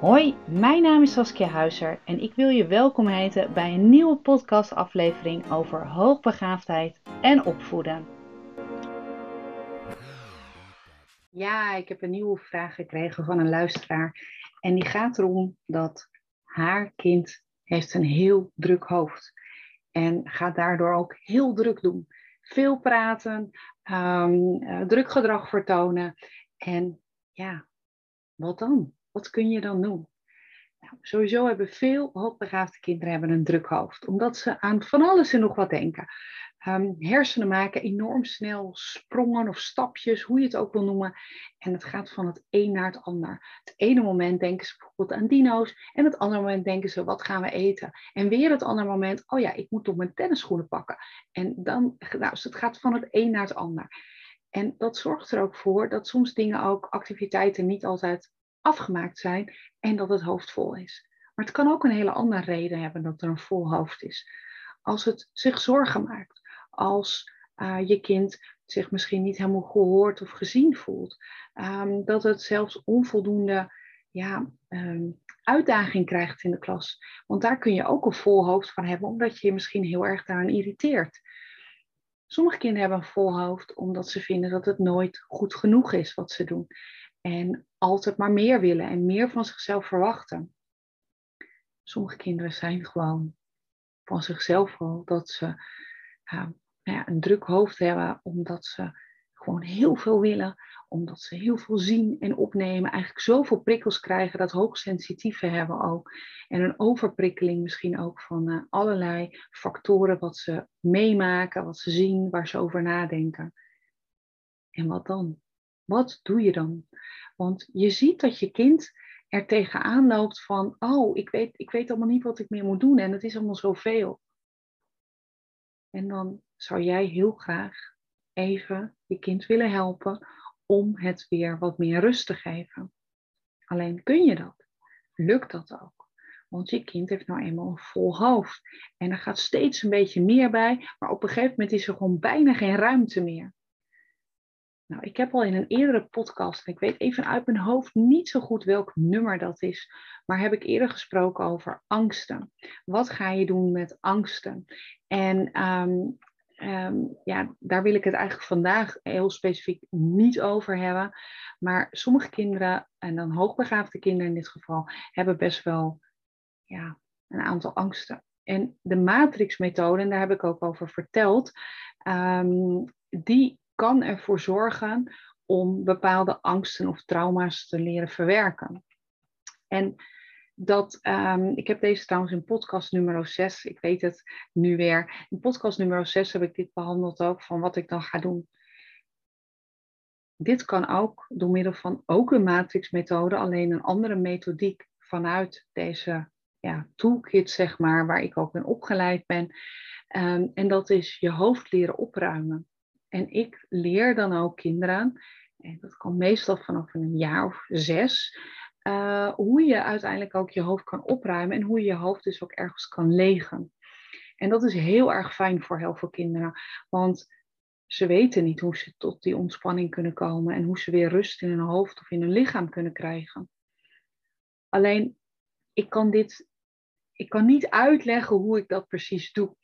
Hoi, mijn naam is Saskia Huizer en ik wil je welkom heten bij een nieuwe podcastaflevering over hoogbegaafdheid en opvoeden. Ja, ik heb een nieuwe vraag gekregen van een luisteraar en die gaat erom dat haar kind heeft een heel druk hoofd en gaat daardoor ook heel druk doen. Veel praten, um, druk gedrag vertonen en ja, wat dan? Wat kun je dan doen? Nou, sowieso hebben veel hoogbegaafde kinderen hebben een druk hoofd, omdat ze aan van alles en nog wat denken. Um, hersenen maken enorm snel sprongen of stapjes, hoe je het ook wil noemen. En het gaat van het een naar het ander. Het ene moment denken ze bijvoorbeeld aan dino's. En het andere moment denken ze, wat gaan we eten? En weer het andere moment, oh ja, ik moet toch mijn tennisschoenen pakken. En dan, nou, dus het gaat van het een naar het ander. En dat zorgt er ook voor dat soms dingen ook, activiteiten niet altijd afgemaakt zijn en dat het hoofd vol is. Maar het kan ook een hele andere reden hebben dat er een vol hoofd is. Als het zich zorgen maakt, als uh, je kind zich misschien niet helemaal gehoord of gezien voelt, um, dat het zelfs onvoldoende ja, um, uitdaging krijgt in de klas. Want daar kun je ook een vol hoofd van hebben, omdat je je misschien heel erg daaraan irriteert. Sommige kinderen hebben een vol hoofd omdat ze vinden dat het nooit goed genoeg is wat ze doen. En altijd maar meer willen en meer van zichzelf verwachten. Sommige kinderen zijn gewoon van zichzelf al dat ze nou ja, een druk hoofd hebben, omdat ze gewoon heel veel willen, omdat ze heel veel zien en opnemen, eigenlijk zoveel prikkels krijgen, dat hoogsensitieve hebben ook. En een overprikkeling misschien ook van uh, allerlei factoren wat ze meemaken, wat ze zien, waar ze over nadenken. En wat dan? Wat doe je dan? Want je ziet dat je kind er tegenaan loopt van, oh, ik weet, ik weet allemaal niet wat ik meer moet doen en het is allemaal zoveel. En dan zou jij heel graag even je kind willen helpen om het weer wat meer rust te geven. Alleen kun je dat? Lukt dat ook? Want je kind heeft nou eenmaal een vol hoofd. En er gaat steeds een beetje meer bij, maar op een gegeven moment is er gewoon bijna geen ruimte meer. Nou, ik heb al in een eerdere podcast, ik weet even uit mijn hoofd niet zo goed welk nummer dat is, maar heb ik eerder gesproken over angsten. Wat ga je doen met angsten? En um, um, ja, daar wil ik het eigenlijk vandaag heel specifiek niet over hebben. Maar sommige kinderen, en dan hoogbegaafde kinderen in dit geval, hebben best wel ja, een aantal angsten. En de matrixmethode, en daar heb ik ook over verteld, um, die kan ervoor zorgen om bepaalde angsten of trauma's te leren verwerken. En dat, um, ik heb deze trouwens in podcast nummer 6, ik weet het nu weer. In podcast nummer 6 heb ik dit behandeld ook, van wat ik dan ga doen. Dit kan ook door middel van ook een matrixmethode, alleen een andere methodiek vanuit deze ja, toolkit, zeg maar, waar ik ook in opgeleid ben. Um, en dat is je hoofd leren opruimen. En ik leer dan ook kinderen, en dat kan meestal vanaf een jaar of zes, uh, hoe je uiteindelijk ook je hoofd kan opruimen en hoe je je hoofd dus ook ergens kan legen. En dat is heel erg fijn voor heel veel kinderen, want ze weten niet hoe ze tot die ontspanning kunnen komen en hoe ze weer rust in hun hoofd of in hun lichaam kunnen krijgen. Alleen, ik kan dit, ik kan niet uitleggen hoe ik dat precies doe.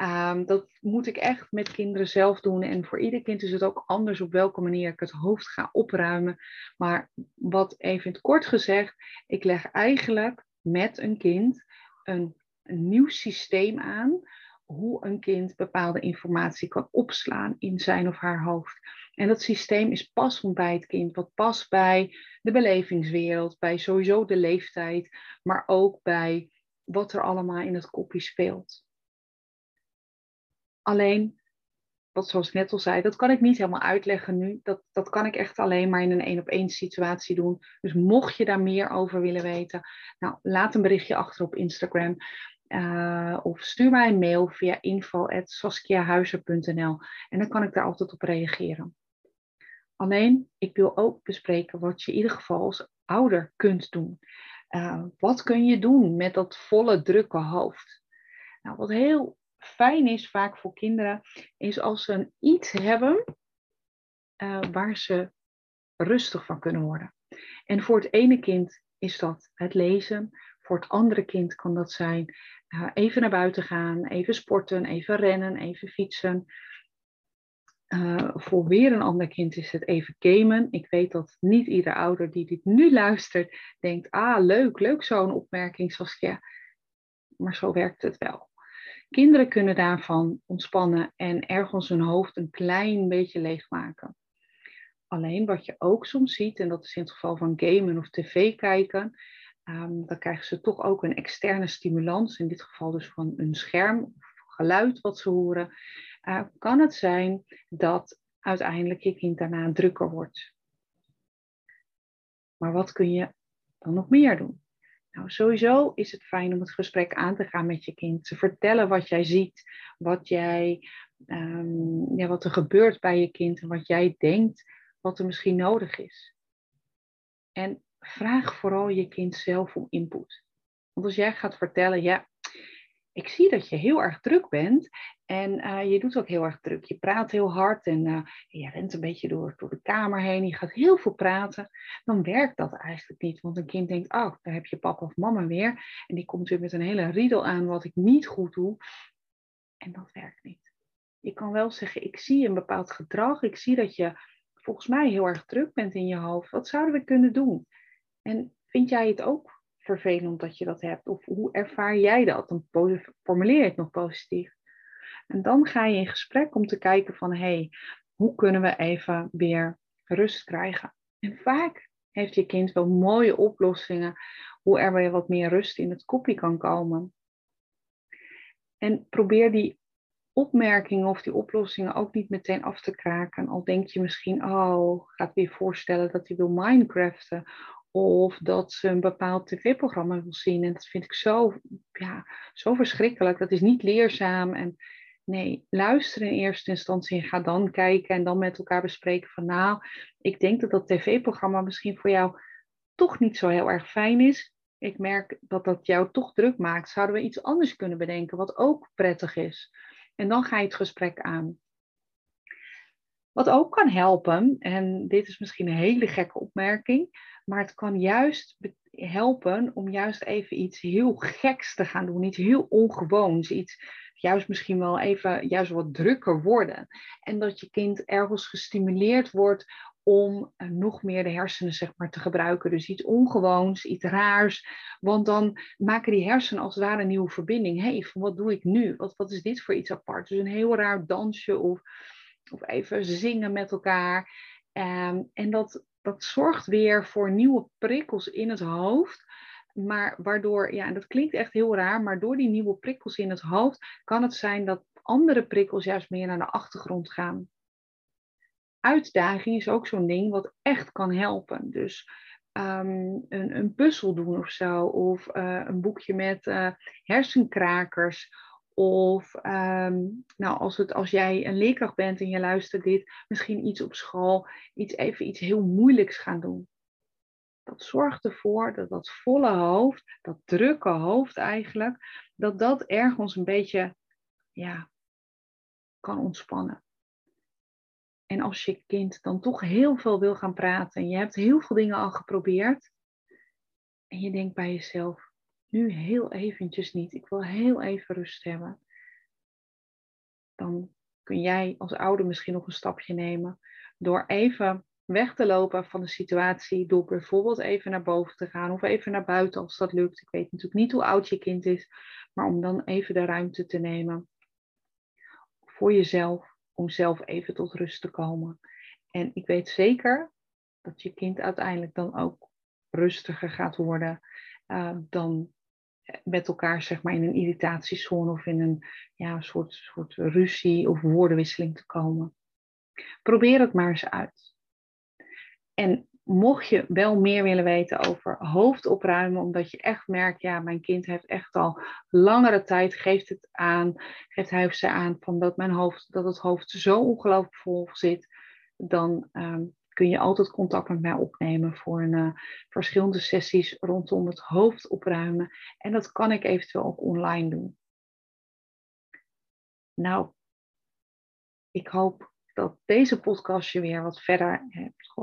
Um, dat moet ik echt met kinderen zelf doen. En voor ieder kind is het ook anders op welke manier ik het hoofd ga opruimen. Maar wat even kort gezegd, ik leg eigenlijk met een kind een, een nieuw systeem aan. Hoe een kind bepaalde informatie kan opslaan in zijn of haar hoofd. En dat systeem is passend bij het kind, wat past bij de belevingswereld, bij sowieso de leeftijd, maar ook bij wat er allemaal in het kopje speelt. Alleen, wat zoals ik net al zei, dat kan ik niet helemaal uitleggen nu. Dat, dat kan ik echt alleen maar in een één op één situatie doen. Dus mocht je daar meer over willen weten, nou, laat een berichtje achter op Instagram. Uh, of stuur mij een mail via info.saskiahuizer.nl en dan kan ik daar altijd op reageren. Alleen, ik wil ook bespreken wat je in ieder geval als ouder kunt doen. Uh, wat kun je doen met dat volle, drukke hoofd? Nou, wat heel fijn is vaak voor kinderen, is als ze een iets hebben uh, waar ze rustig van kunnen worden. En voor het ene kind is dat het lezen. Voor het andere kind kan dat zijn uh, even naar buiten gaan, even sporten, even rennen, even fietsen. Uh, voor weer een ander kind is het even gamen. Ik weet dat niet ieder ouder die dit nu luistert denkt, ah leuk, leuk zo'n opmerking Saskia. Maar zo werkt het wel. Kinderen kunnen daarvan ontspannen en ergens hun hoofd een klein beetje leegmaken. Alleen wat je ook soms ziet, en dat is in het geval van gamen of tv kijken, um, dan krijgen ze toch ook een externe stimulans, in dit geval dus van een scherm of geluid wat ze horen. Uh, kan het zijn dat uiteindelijk je kind daarna drukker wordt. Maar wat kun je dan nog meer doen? Nou, sowieso is het fijn om het gesprek aan te gaan met je kind. Te vertellen wat jij ziet, wat, jij, um, ja, wat er gebeurt bij je kind en wat jij denkt wat er misschien nodig is. En vraag vooral je kind zelf om input. Want als jij gaat vertellen, ja, ik zie dat je heel erg druk bent en uh, je doet ook heel erg druk. Je praat heel hard en uh, je rent een beetje door, door de kamer heen. Je gaat heel veel praten. Dan werkt dat eigenlijk niet. Want een kind denkt, oh, daar heb je papa of mama weer. En die komt weer met een hele riedel aan wat ik niet goed doe. En dat werkt niet. Je kan wel zeggen, ik zie een bepaald gedrag. Ik zie dat je volgens mij heel erg druk bent in je hoofd. Wat zouden we kunnen doen? En vind jij het ook vervelend dat je dat hebt? Of hoe ervaar jij dat? Dan formuleer je het nog positief. En dan ga je in gesprek om te kijken van, hé, hey, hoe kunnen we even weer rust krijgen? En vaak heeft je kind wel mooie oplossingen hoe er weer wat meer rust in het kopje kan komen. En probeer die opmerkingen of die oplossingen ook niet meteen af te kraken. Al denk je misschien, oh, gaat weer voorstellen dat hij wil Minecraften. Of dat ze een bepaald tv-programma wil zien. En dat vind ik zo, ja, zo verschrikkelijk. Dat is niet leerzaam. En nee, luister in eerste instantie en ga dan kijken en dan met elkaar bespreken van nou, ik denk dat dat tv-programma misschien voor jou toch niet zo heel erg fijn is. Ik merk dat dat jou toch druk maakt. Zouden we iets anders kunnen bedenken wat ook prettig is? En dan ga je het gesprek aan. Wat ook kan helpen, en dit is misschien een hele gekke opmerking, maar het kan juist helpen om juist even iets heel geks te gaan doen, iets heel ongewoons, iets juist misschien wel even juist wat drukker worden. En dat je kind ergens gestimuleerd wordt om eh, nog meer de hersenen zeg maar, te gebruiken. Dus iets ongewoons, iets raars. Want dan maken die hersenen als het ware een nieuwe verbinding. Hé, hey, wat doe ik nu? Wat, wat is dit voor iets apart? Dus een heel raar dansje of, of even zingen met elkaar. Um, en dat, dat zorgt weer voor nieuwe prikkels in het hoofd. Maar waardoor, ja, en dat klinkt echt heel raar, maar door die nieuwe prikkels in het hoofd kan het zijn dat andere prikkels juist meer naar de achtergrond gaan uitdaging is ook zo'n ding wat echt kan helpen. Dus um, een, een puzzel doen of zo, of uh, een boekje met uh, hersenkrakers. Of um, nou, als, het, als jij een leerkracht bent en je luistert dit, misschien iets op school, iets, even iets heel moeilijks gaan doen. Dat zorgt ervoor dat dat volle hoofd, dat drukke hoofd eigenlijk, dat dat ergens een beetje ja, kan ontspannen. En als je kind dan toch heel veel wil gaan praten en je hebt heel veel dingen al geprobeerd en je denkt bij jezelf, nu heel eventjes niet, ik wil heel even rust hebben, dan kun jij als ouder misschien nog een stapje nemen door even weg te lopen van de situatie, door bijvoorbeeld even naar boven te gaan of even naar buiten als dat lukt. Ik weet natuurlijk niet hoe oud je kind is, maar om dan even de ruimte te nemen voor jezelf om zelf even tot rust te komen. En ik weet zeker dat je kind uiteindelijk dan ook rustiger gaat worden uh, dan met elkaar zeg maar in een irritatiezone of in een ja, soort, soort ruzie of woordenwisseling te komen. Probeer het maar eens uit. En mocht je wel meer willen weten over hoofd opruimen, omdat je echt merkt, ja, mijn kind heeft echt al langere tijd, geeft het aan, geeft hij of ze aan van dat mijn hoofd, dat het hoofd zo ongelooflijk vol zit, dan ehm, kun je altijd contact met mij opnemen voor een, uh, verschillende sessies rondom het hoofd opruimen. En dat kan ik eventueel ook online doen. Nou, ik hoop dat deze podcast je weer wat verder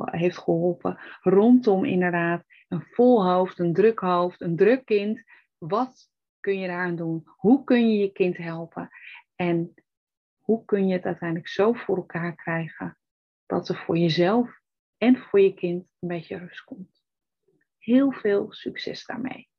heeft geholpen. Rondom inderdaad een vol hoofd, een druk hoofd, een druk kind. Wat kun je daaraan doen? Hoe kun je je kind helpen? En hoe kun je het uiteindelijk zo voor elkaar krijgen dat er voor jezelf en voor je kind een beetje rust komt? Heel veel succes daarmee.